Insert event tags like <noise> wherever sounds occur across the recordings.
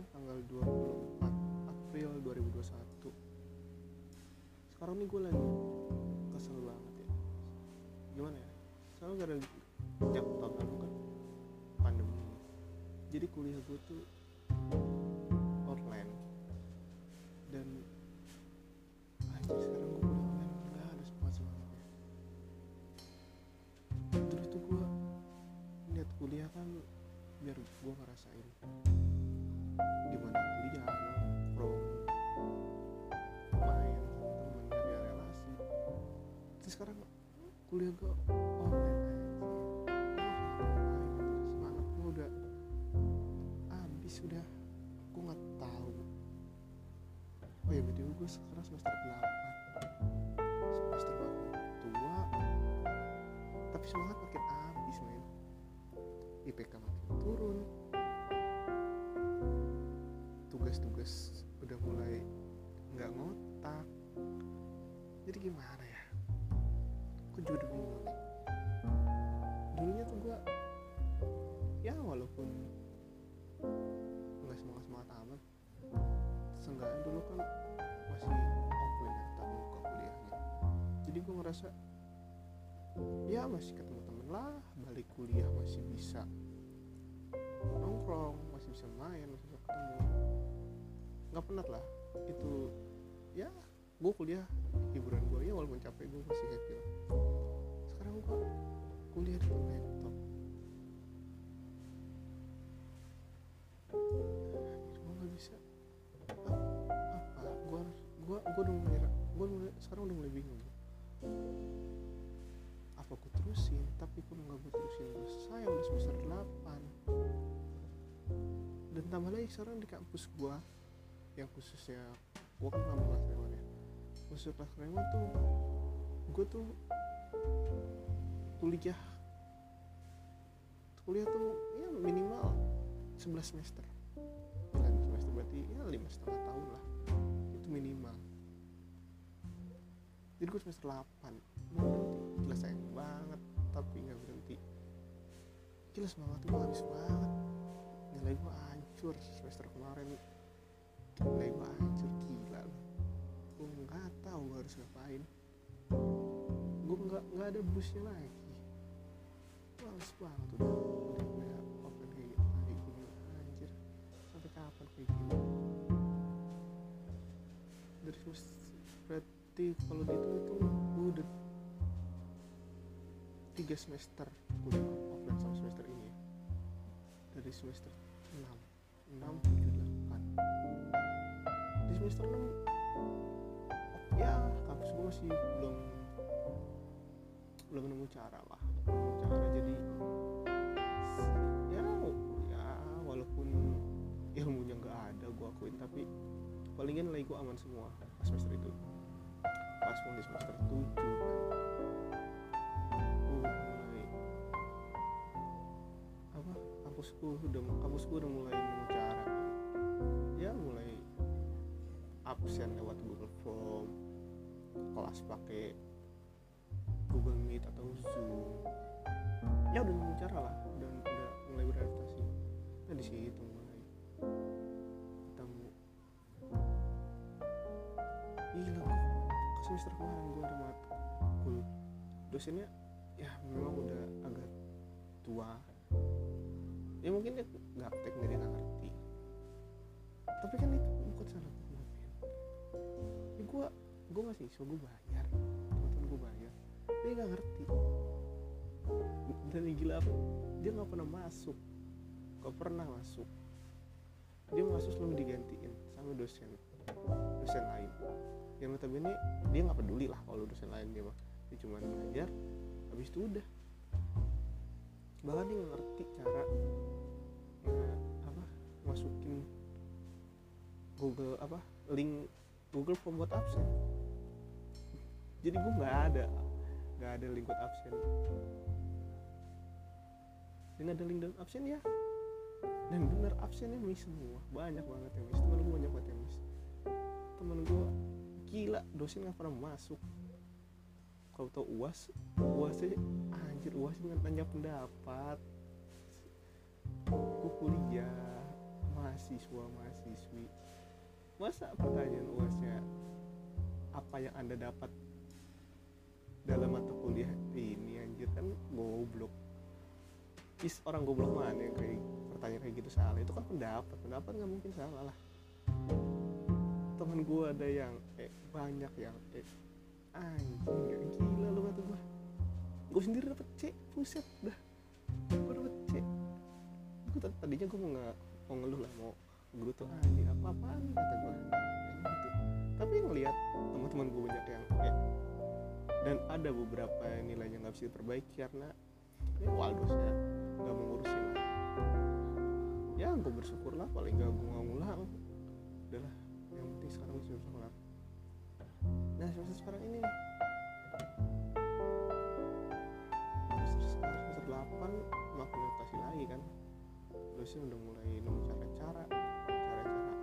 sekarang tanggal 24 April 2021 sekarang nih gue lagi kesel banget ya. Gimana ya? Soalnya gara tiap tahun kan? Pandemi. Jadi kuliah gue tuh sekarang kuliah gue online semangat. Gue udah habis udah. Gue nggak tahu. Oh ya btw gue sekarang semester 8 semester makin tua. Tapi semangat makin habis men. IPK makin turun. Tugas-tugas udah mulai nggak ngotak. Jadi gimana ya nih dulunya tuh gua ya walaupun nggak semangat semangat amat seenggaknya dulu kan masih offline ya tatap muka kuliahnya. Jadi gua ngerasa ya masih ketemu temen lah balik kuliah masih bisa nongkrong masih bisa main masih bisa ketemu. Nggak penat lah itu ya gue kuliah hiburan gue ya walaupun capek gue masih happy lah sekarang gue kuliah di laptop. Gue nggak bisa. Apa? Apa gue harus gue gue udah mulai gue mulai sekarang udah mulai bingung. Apa gue terusin? Tapi kalau nggak gue terusin? Gue sayang udah semester 8 dan tambah lagi sekarang di kampus gue yang khususnya gue kan ngambil kelas ya. Khusus kelas tuh gue tuh kuliah. Kuliah tuh ya minimal 11 semester. 9 semester berarti ya lima setengah tahun lah. Itu minimal. Jadi gue semester 8 mau berhenti. Gila sayang banget. Tapi nggak berhenti. Gila semangat gue habis banget. Nilai gue hancur semester kemarin. Nilai gue hancur gila loh gue nggak tahu gue harus ngapain. Gue nggak nggak ada busnya lagi males banget udah udah gitu anjir sampai kapan kayak gini semester berarti kalau dihitung itu gue udah tiga semester kuliah offline sama semester ini ya. dari semester 6 6, 7, 8 di semester 6 ya kampus gue masih belum belum nemu cara jadi ya ya walaupun ilmunya nggak ada gue akuin tapi palingan nilai gue aman semua pas semester itu. Pas di semester 7 kan gue mulai apa? Udah kampusku udah mulai nemu ya mulai absen lewat Google Form kelas pakai Google Meet atau Zoom. Ya udah nemu cara lah. Dan udah mulai beradaptasi. Nah di situ mulai ketemu gila gua ke semester kemarin gue ada matkul? Dosennya ya memang udah agak tua. Ya mungkin dia gaptek nggak dia ngerti. Tapi kan itu bukan salah gue ya gue gue masih siswa gue bayar dia nggak ngerti. Dan yang gila dia nggak pernah masuk. Gak pernah masuk. Dia masuk selalu digantiin sama dosen dosen lain. Yang notabene dia nggak peduli lah kalau dosen lain dia mah. Dia cuma ngajar habis itu udah. Bahkan dia nggak ngerti cara apa masukin Google apa link Google Form buat absen. Jadi gue nggak ada nggak ada link buat absen dengan ada link dan absen ya. Dan bener absennya miss semua. Banyak banget yang miss. Temen gue banyak banget yang miss. Temen gue gila dosen nggak pernah masuk. Kalau tau uas uasnya anjir uas nanya pendapat. Gue kuliah mahasiswa mahasiswi. Masa pertanyaan uasnya apa yang anda dapat dalam mata kuliah ini anjir kan goblok. Is orang goblok mana yang kayak pertanyaan kayak gitu salah? Itu kan pendapat pendapat nggak mungkin salah lah. Temen gue ada yang eh banyak yang eh anjing gila lu kata gue gue sendiri dapet C puset dah. Gue dapet C. Gue tadinya gue mau nggak mau ngeluh lah mau gue tuh anjing apa apaan kata gue gitu. Tapi ngelihat teman-teman gue banyak yang eh dan ada beberapa nilainya nggak bisa diperbaiki karena ya waldosnya nggak mengurusin. Ya gue bersyukur lah paling gak gue nggak ngulang. Udahlah yang penting sekarang gue sudah kelar nah semester sekarang ini semester sekarang semester 8 makin adaptasi lagi kan. Dosen udah mulai nemu cara-cara cara-cara.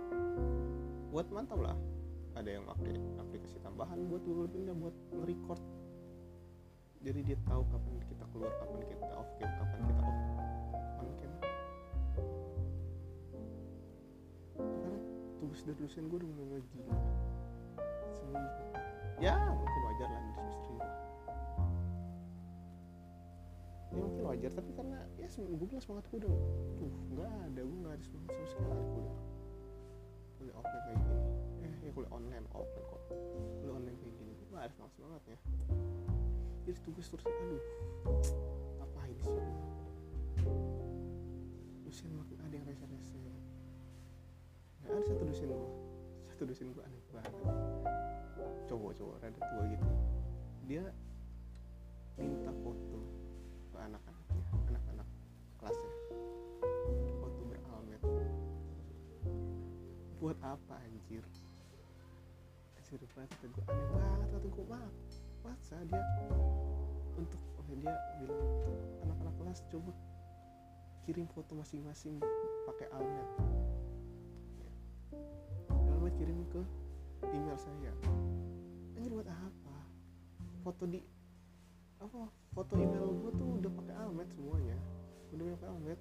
Buat mantap lah ada yang pakai aplikasi tambahan buat Google buat nge-record. Jadi dia tahu kapan kita keluar kapan kita off cam kapan kita off on cam. Sekarang tugas dari dosen gue udah mulai gila. Seminggu. Ya mungkin wajar lah di semester ya mungkin wajar tapi karena ya gue bilang semangat gue udah tuh nggak ada gue nggak ada semangat sama sekali online offline kok. Kuliah online kayak gini gue nggak ada semangat semangatnya jadi tugas terus aduh ngapain sih? Gue dosen makin ada yang rese-rese. Nah, ada satu dosen gue satu dosen gue aneh banget. Cowok-cowok rada tua gitu. Dia minta foto ke anak-anaknya anak-anak kelasnya. Foto buat apa anjir anjir banget kata gue aneh banget kata gue maaf masa dia untuk oh dia bilang tuh anak-anak kelas coba kirim foto masing-masing pakai almet. Almet kirim ke email saya. Anjir buat apa? Foto di apa foto email gue tuh udah pakai almet semuanya udah pakai almet.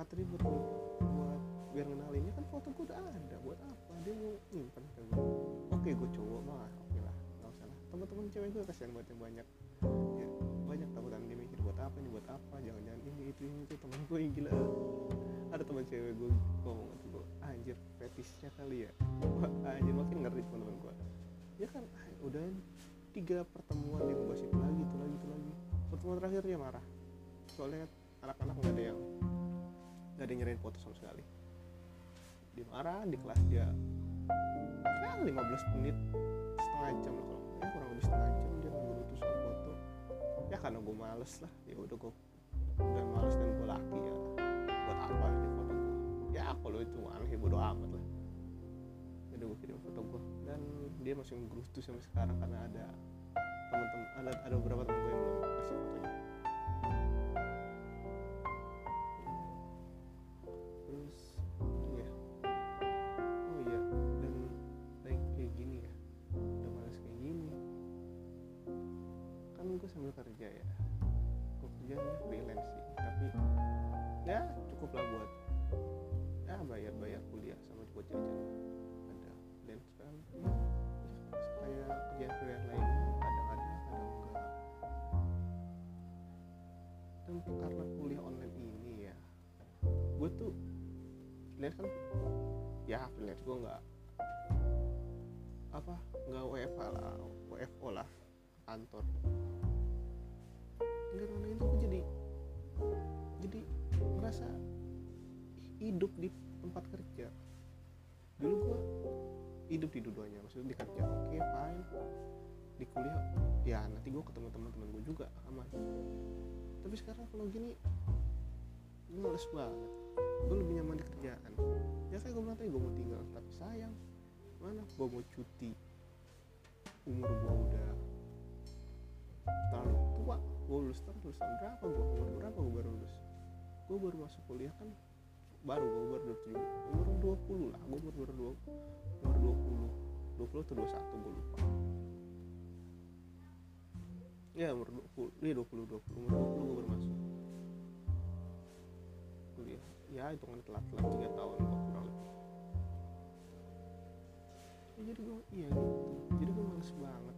Buat buat biar ngenalinnya kan foto gue udah ada buat apa? Dia mau nyimpen ke gue oke gue cowok mah oke lah nggak usah lah. Teman-teman cewek gue kasihan buat yang banyak. Ya banyak takutan dia mikir buat apa ini buat apa jangan-jangan ini itu ini itu. Temen gue yang gila. Ada teman cewek gue ngomong itu gue anjir fetisnya kali ya. Wah, anjir makin ngeri teman-teman gue ya kan ah, udah tiga pertemuan dia itu lagi itu lagi itu lagi. Pertemuan terakhir dia marah. Soalnya anak-anak nggak ada yang nggak ada yang nyerahin foto sama sekali dia marah di kelas dia. Ya 15 menit setengah jam kalau ya kurang lebih setengah jam dia itu soal foto ya karena gue males lah. Ya udah gue udah males dan gue laki ya. Buat apa ini foto gue ya kalau itu aneh bodo amat lah. Udah gue kirim foto gue dan dia masih ngerutu sampai sekarang karena ada teman-teman ada ada beberapa teman gue yang belum kasih fotonya cukup lah buat ya bayar bayar kuliah sama buat jajan. Ada dan sekarang ya, ya kayak kerjaan freelance lainnya kadang ada kadang enggak dan karena kuliah online ini ya. Gue tuh freelance kan ya freelance gue nggak apa nggak WFH lah WFO lah kantor. Nggak online itu gue jadi jadi merasa hidup di tempat kerja. Dulu gue hidup di dua-duanya maksudnya di kerja oke fine. Di kuliah ya nanti gue ketemu teman-teman gue juga aman. Tapi sekarang kalau gini gue males banget. Gue lebih nyaman di kerjaan. Ya kayak gue bilang tadi gue mau tinggal tapi sayang. Mana? Gue mau cuti. Umur gue udah terlalu tua. Gue lulus tahun lulus tahun berapa? Gue umur berapa gue baru lulus? Gue baru masuk kuliah kan baru gue baru tujuh umur dua puluh lah gue umur baru dua umur dua puluh dua puluh atau dua satu gue lupa. Ya umur dua puluh iya dua puluh dua puluh umur dua puluh gue baru masuk. Kuliah. Ya hitungan telat telat tiga tahun kok kurang lebih. Ya, jadi gue iya gitu. Jadi gue males banget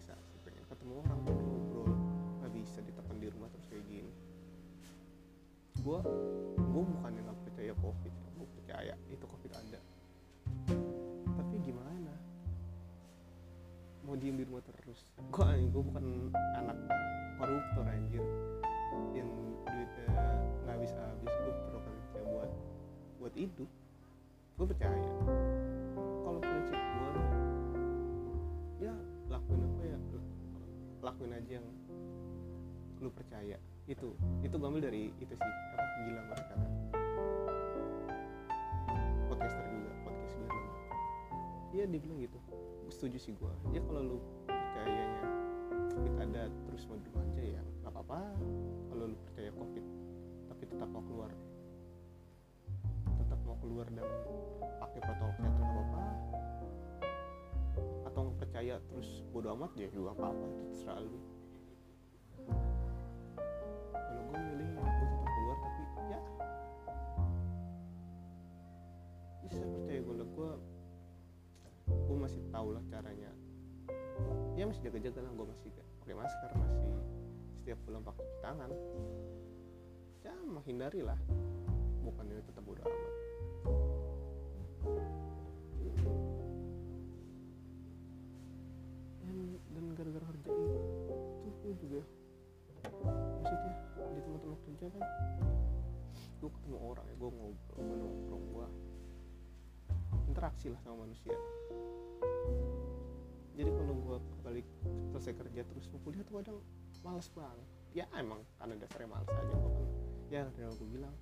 bersosialisasi pengen ketemu orang pengen ngobrol. Nggak bisa ditekan di rumah terus kayak gini. Gue gue bukannya nggak percaya covid gue percaya itu covid ada. Tapi gimana? Mau diem di rumah terus. Gue gue bukan anak koruptor anjir. Yang duitnya nggak habis habis gue perlu kerja buat buat hidup. Gue percaya. Kalau prinsip lakuin aja yang lu percaya. Itu itu gue ambil dari itu sih. Apa gila mereka kan podcaster juga podcast biar nama iya dia bilang gitu. Setuju sih gue ya kalau lu percayanya covid ada terus mau aja ya nggak apa-apa. Kalau lu percaya covid tapi tetap mau keluar tetap mau keluar dan pakai protokol kesehatan atau nggak percaya terus bodo amat ya juga nggak apa-apa itu terserah lu. Kalau gue milih ya gue tetap keluar tapi ya. Bisa percaya gue gue gue masih tahu lah caranya. Ya masih jaga-jaga lah gue masih pakai masker masih setiap pulang pakai tangan. Ya menghindari lah bukannya tetap bodo amat interaksi lah sama manusia. Jadi kalau gue balik selesai kerja terus mau kuliah tuh kadang males banget. Ya emang karena dasarnya males aja gue kan. Ya dari gue bilang.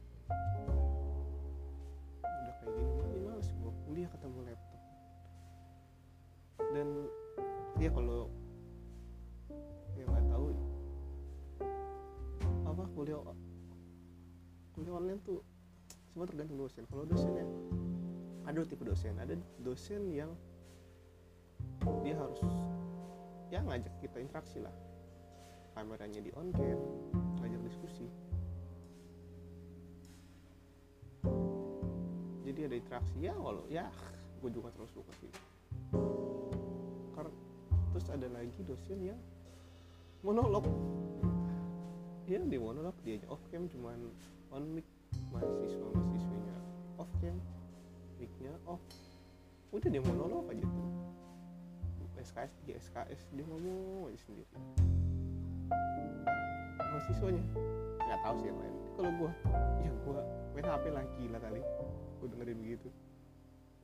Udah kayak gini jadi males gue kuliah ketemu laptop. Dan ya kalau yang nggak tahu. Apa kuliah kuliah online tuh semua tergantung dosen. Kalau dosennya ada tipe dosen ada dosen yang dia harus ya ngajak kita interaksi lah. Kameranya di on cam ngajak diskusi. Jadi ada interaksi ya kalau ya gue juga terus suka sih. Terus ada lagi dosen yang monolog. Ya di monolog dia off cam cuman on mic mahasiswa mahasiswanya off cam micnya off udah dia monolog aja tuh SKS di SKS dia ngomong aja sendiri. Mahasiswanya? Nggak tahu sih yang lain. Kalau gua ya gua main HP lagi lah kali. Gua dengerin begitu.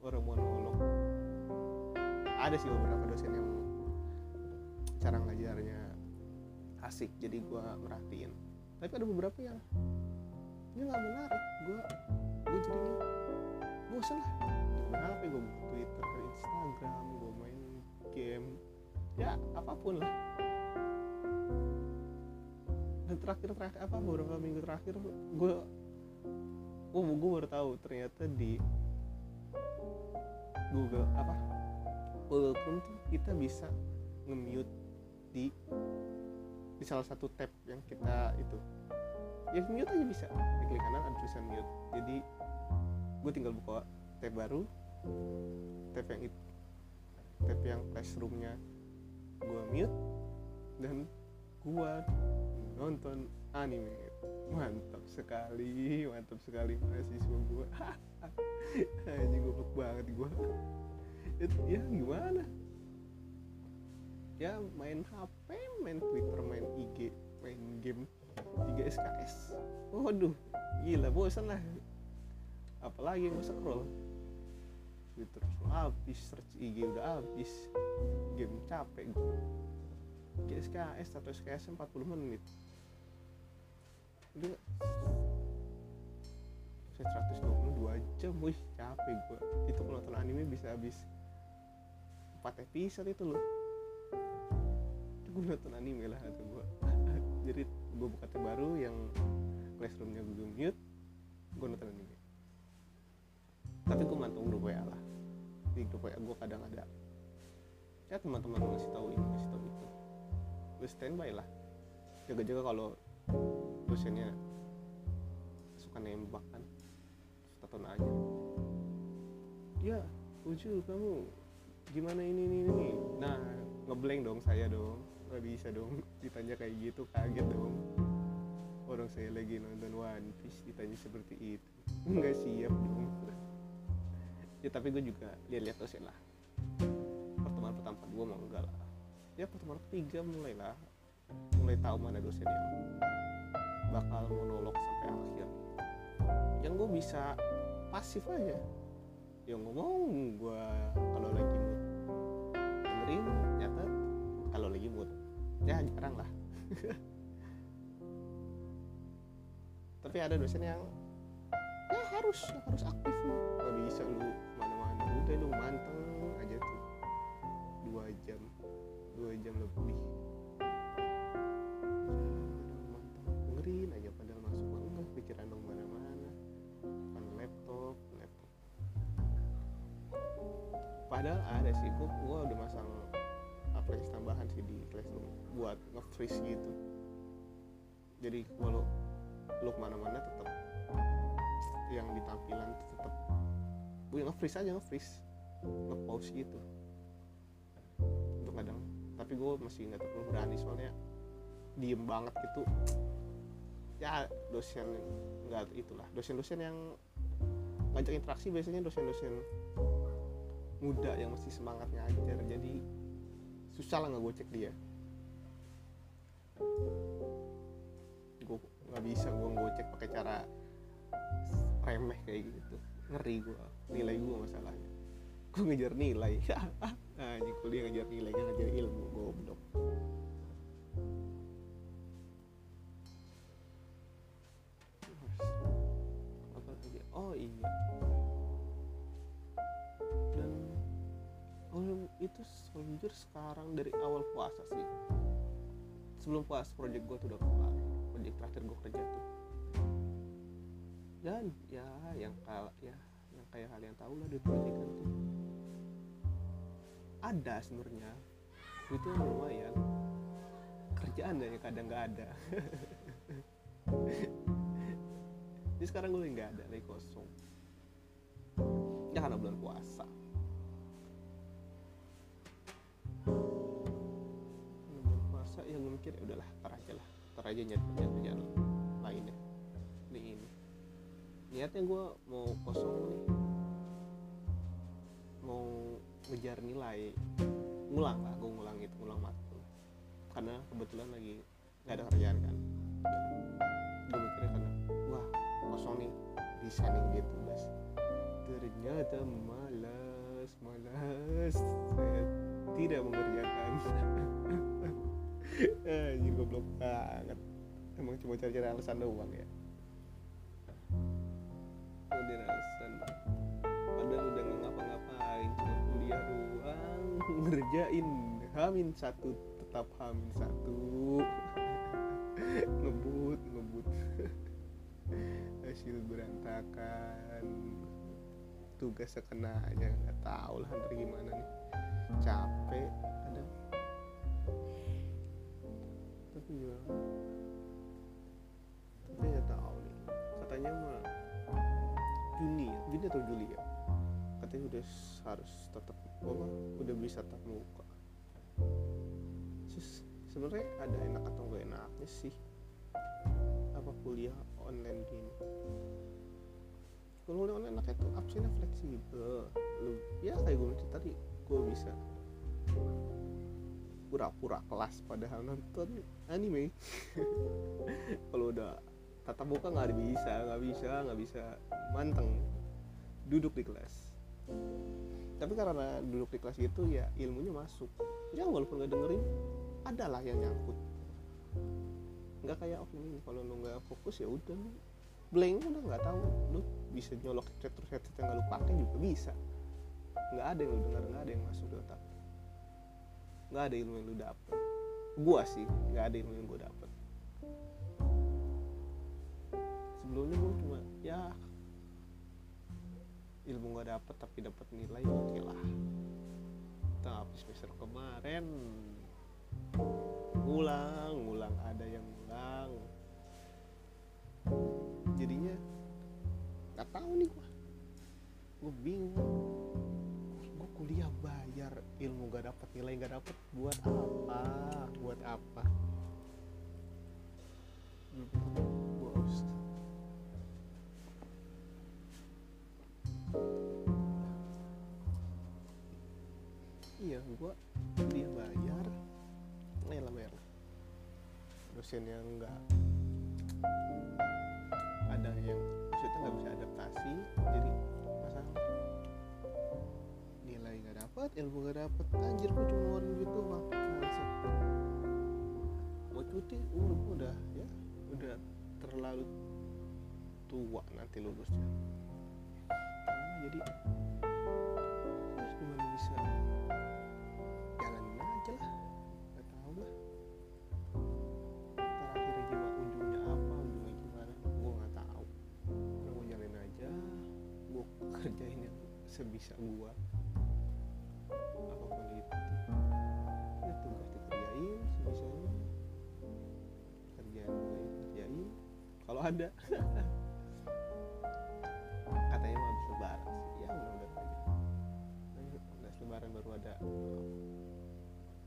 Orang monolog ada sih beberapa dosen yang cara ngajarnya asik jadi gua merhatiin. Tapi ada beberapa yang ini nggak menarik. Gua gua jadinya bosan lah. Main HP gue buka Twitter Instagram gue main game? Ya apa pun lah. Dan terakhir terakhir apa beberapa minggu terakhir gue oh gue baru tahu ternyata di Google apa Google Chrome tuh kita bisa nge-mute di di salah satu tab yang kita itu. Ya mute aja bisa. Di klik kanan ada tulisan mute. Jadi gue tinggal buka tab baru tab yang itu tab yang classroomnya gue mute dan gue nonton anime. Mantap sekali mantap sekali mahasiswa gue <laughs> aja goblok banget gue itu ya gimana? Ya main HP main Twitter main IG main game 3 SKS waduh gila bosan lah apalagi mau scroll Twitter habis search IG udah habis. Game capek. Gue SKS atau SKS 40 menit. Udah. Saya 122 jam wih capek gue itu kalau nonton anime bisa habis 4 episode itu loh. Itu gue nonton anime lah kata gue <laughs> jadi gue buka tab baru yang classroomnya gue mute gue nonton anime tapi gue mantong grup WA lah. Di grup WA gue kadang ada ya teman-teman ngasih tahu ini ngasih tahu itu. Lu standby lah. Jaga-jaga kalau dosennya suka nembak kan atau nanya ya lucu kamu. Gimana ini ini ini? Nah ngeblank dong saya dong. Nggak bisa dong <laughs> ditanya kayak gitu kaget dong. Orang saya lagi nonton One Piece ditanya seperti itu. Nggak siap dong <laughs> ya tapi gue juga lihat-lihat dosen lah. Pertemuan pertama gue mau enggak lah. Ya pertemuan ketiga mulai lah. Mulai tahu mana dosen yang bakal monolog sampai akhir. Yang gue bisa pasif aja. Yang ngomong gue kalau lagi mood dengerin nyatet kalau lagi mood ya jarang lah. <laughs> Tapi ada dosen yang ya harus harus aktif. Lu gak bisa lu udah lu manteng aja tuh. Dua jam dua jam lebih. Dengerin aja padahal masuk mah enggak pikiran dong mana-mana. Kan laptop laptop. Padahal ada sih gua, gua udah masang aplikasi tambahan sih di Classroom buat nge-freeze gitu. Jadi kalau lu ke mana-mana tetap yang di tampilan tuh tetap gue nge-freeze aja nge-freeze. Nge-pause gitu. Untuk kadang. Tapi gue masih nggak terlalu berani soalnya diem banget gitu. Ya dosen nggak itulah. Dosen-dosen yang ngajak interaksi biasanya dosen-dosen muda yang masih semangat ngajar. Jadi susah lah nggak cek dia. Gue nggak bisa gue ngecek pakai cara remeh kayak gitu ngeri gue nilai gue masalahnya. Gue ngejar nilai. <laughs> Anjing kuliah ngejar nilai kan ngejar ilmu goblok. Apa lagi oh iya. Dan oh itu sejujur sekarang dari awal puasa sih. Sebelum puasa project gue tuh udah kelar project terakhir gue kerja tuh dan ya yang kal ya yang kayak kalian tahu lah project kan tuh. Ada sebenarnya. Itu yang lumayan. Kerjaan dan kadang nggak ada. <laughs> Jadi sekarang gue nggak ada lagi kosong. Ya karena bulan puasa. Bulan puasa ya gue mikir ya udahlah tar aja lah. Tar aja nyari kerjaan lainnya niatnya gue mau kosong nih. Mau ngejar nilai. Ngulang lah gue ngulang itu ngulang matkul karena kebetulan lagi nggak ada kerjaan kan. Gue mikirnya karena wah kosong nih bisa nih dia tugas. Ternyata malas malas. Saya tidak mengerjakan. <laughs> Anjir goblok banget. Emang cuma cari-cari alasan doang ya udah alasan padahal udah nggak ngapa-ngapain cuma kuliah doang. <laughs> Ngerjain hamin satu tetap hamin satu. <laughs> Ngebut ngebut. <laughs> Hasil berantakan. Tugas sekena aja nggak tahu lah ntar gimana nih. Capek kadang. Tapi ya. Tapi nggak tahu nih. Katanya mah Juni ya Juni atau Juli ya? Katanya udah harus tetap apa? Udah bisa tatap muka Terus sebenarnya ada enak atau gak enaknya sih? Apa kuliah online gini? Kalau kuliah online enaknya tuh absennya fleksibel. Lu ya kayak gue bilang tadi gue bisa pura-pura kelas padahal nonton anime. <laughs> Kalau udah tatap muka nggak bisa nggak bisa nggak bisa. Manteng. Duduk di kelas. Tapi karena duduk di kelas gitu ya ilmunya masuk. Ya walaupun nggak dengerin ada lah yang nyangkut. Nggak kayak offline ini kalau lu nggak fokus ya udah. Lu blank udah nggak tahu. Lu bisa nyolok chat terus chat yang nggak lu pakai juga bisa. Nggak ada yang lu dengar nggak ada yang masuk di otak. Nggak ada ilmu yang lu dapet. Gua sih nggak ada ilmu yang gua dapet sebelumnya gua cuma ya ilmu nggak dapet tapi dapat nilai oke lah. Tapi semester kemarin ngulang ngulang ada yang ngulang. Jadinya nggak tahu nih gua. Gue bingung. Gue kuliah bayar ilmu gak dapat nilai gak dapat buat apa? Buat apa? bos iya gua dia bayar. Lah bayar dosen yang enggak ada yang maksudnya nggak bisa adaptasi jadi masalah. Nilai nggak dapat ilmu nggak dapat anjir gua cuma ngeluarin doang. Bangsat. mau cuti umur gua udah ya. Udah terlalu tua nanti lulusnya. Jadi gimana bisa sebisa gue apa pun itu. Ya tugas dikerjain sebisanya. Kerjaan gue kerjain kalau ada. <laughs> Katanya mau habis lebaran sih. Ya mudah-mudahan aja Nanti habis lebaran baru ada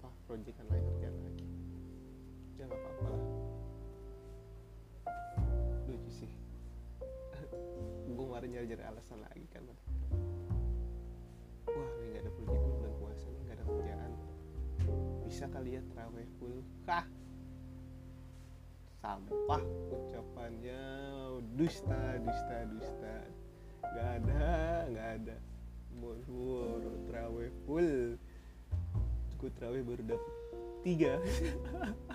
apa proyekan lain kerjaan lagi. Ya nggak apa-apa lah. Lucu sih. <laughs> Gue kemarin nyari-nyari alasan lagi kan bisa kali ya terawih full kah sampah ucapannya. Dusta dusta dusta. Nggak ada nggak ada. Boro-boro terawih full. Gue terawih baru dapet tiga.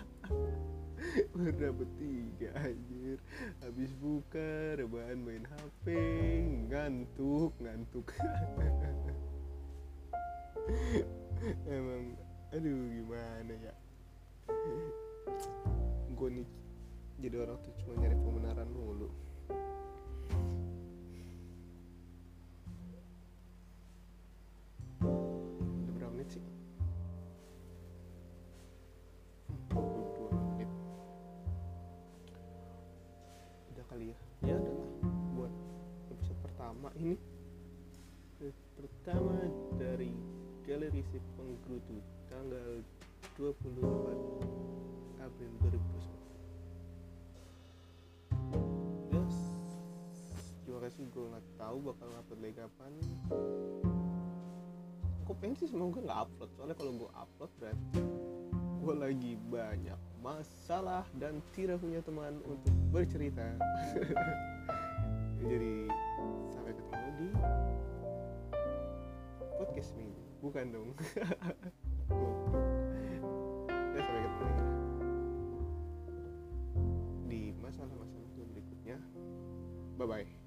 <laughs> Baru dapet tiga anjir. Habis buka rebahan main hp ngantuk ngantuk. <laughs> Emang aduh gimana ya? <laughs> Gue nih jadi orang tuh cuma nyari pembenaran mulu. Udah berapa menit sih? Hmm, 22 menit. Udah kali ya? Ya udah lah. Buat episode pertama ini. Episode pertama dari galeri si penggerutu tanggal 24 April 2021 yes. Terima kasih gue nggak tahu bakal ngupload lagi kapan. Aku pengen sih semoga nggak upload soalnya kalau gue upload berarti gue lagi banyak masalah dan tidak punya teman untuk bercerita. <laughs> Jadi sampai ketemu di podcast minggu bukan dong. <laughs> Ya sampai ketemu di masalah-masalah berikutnya. Bye bye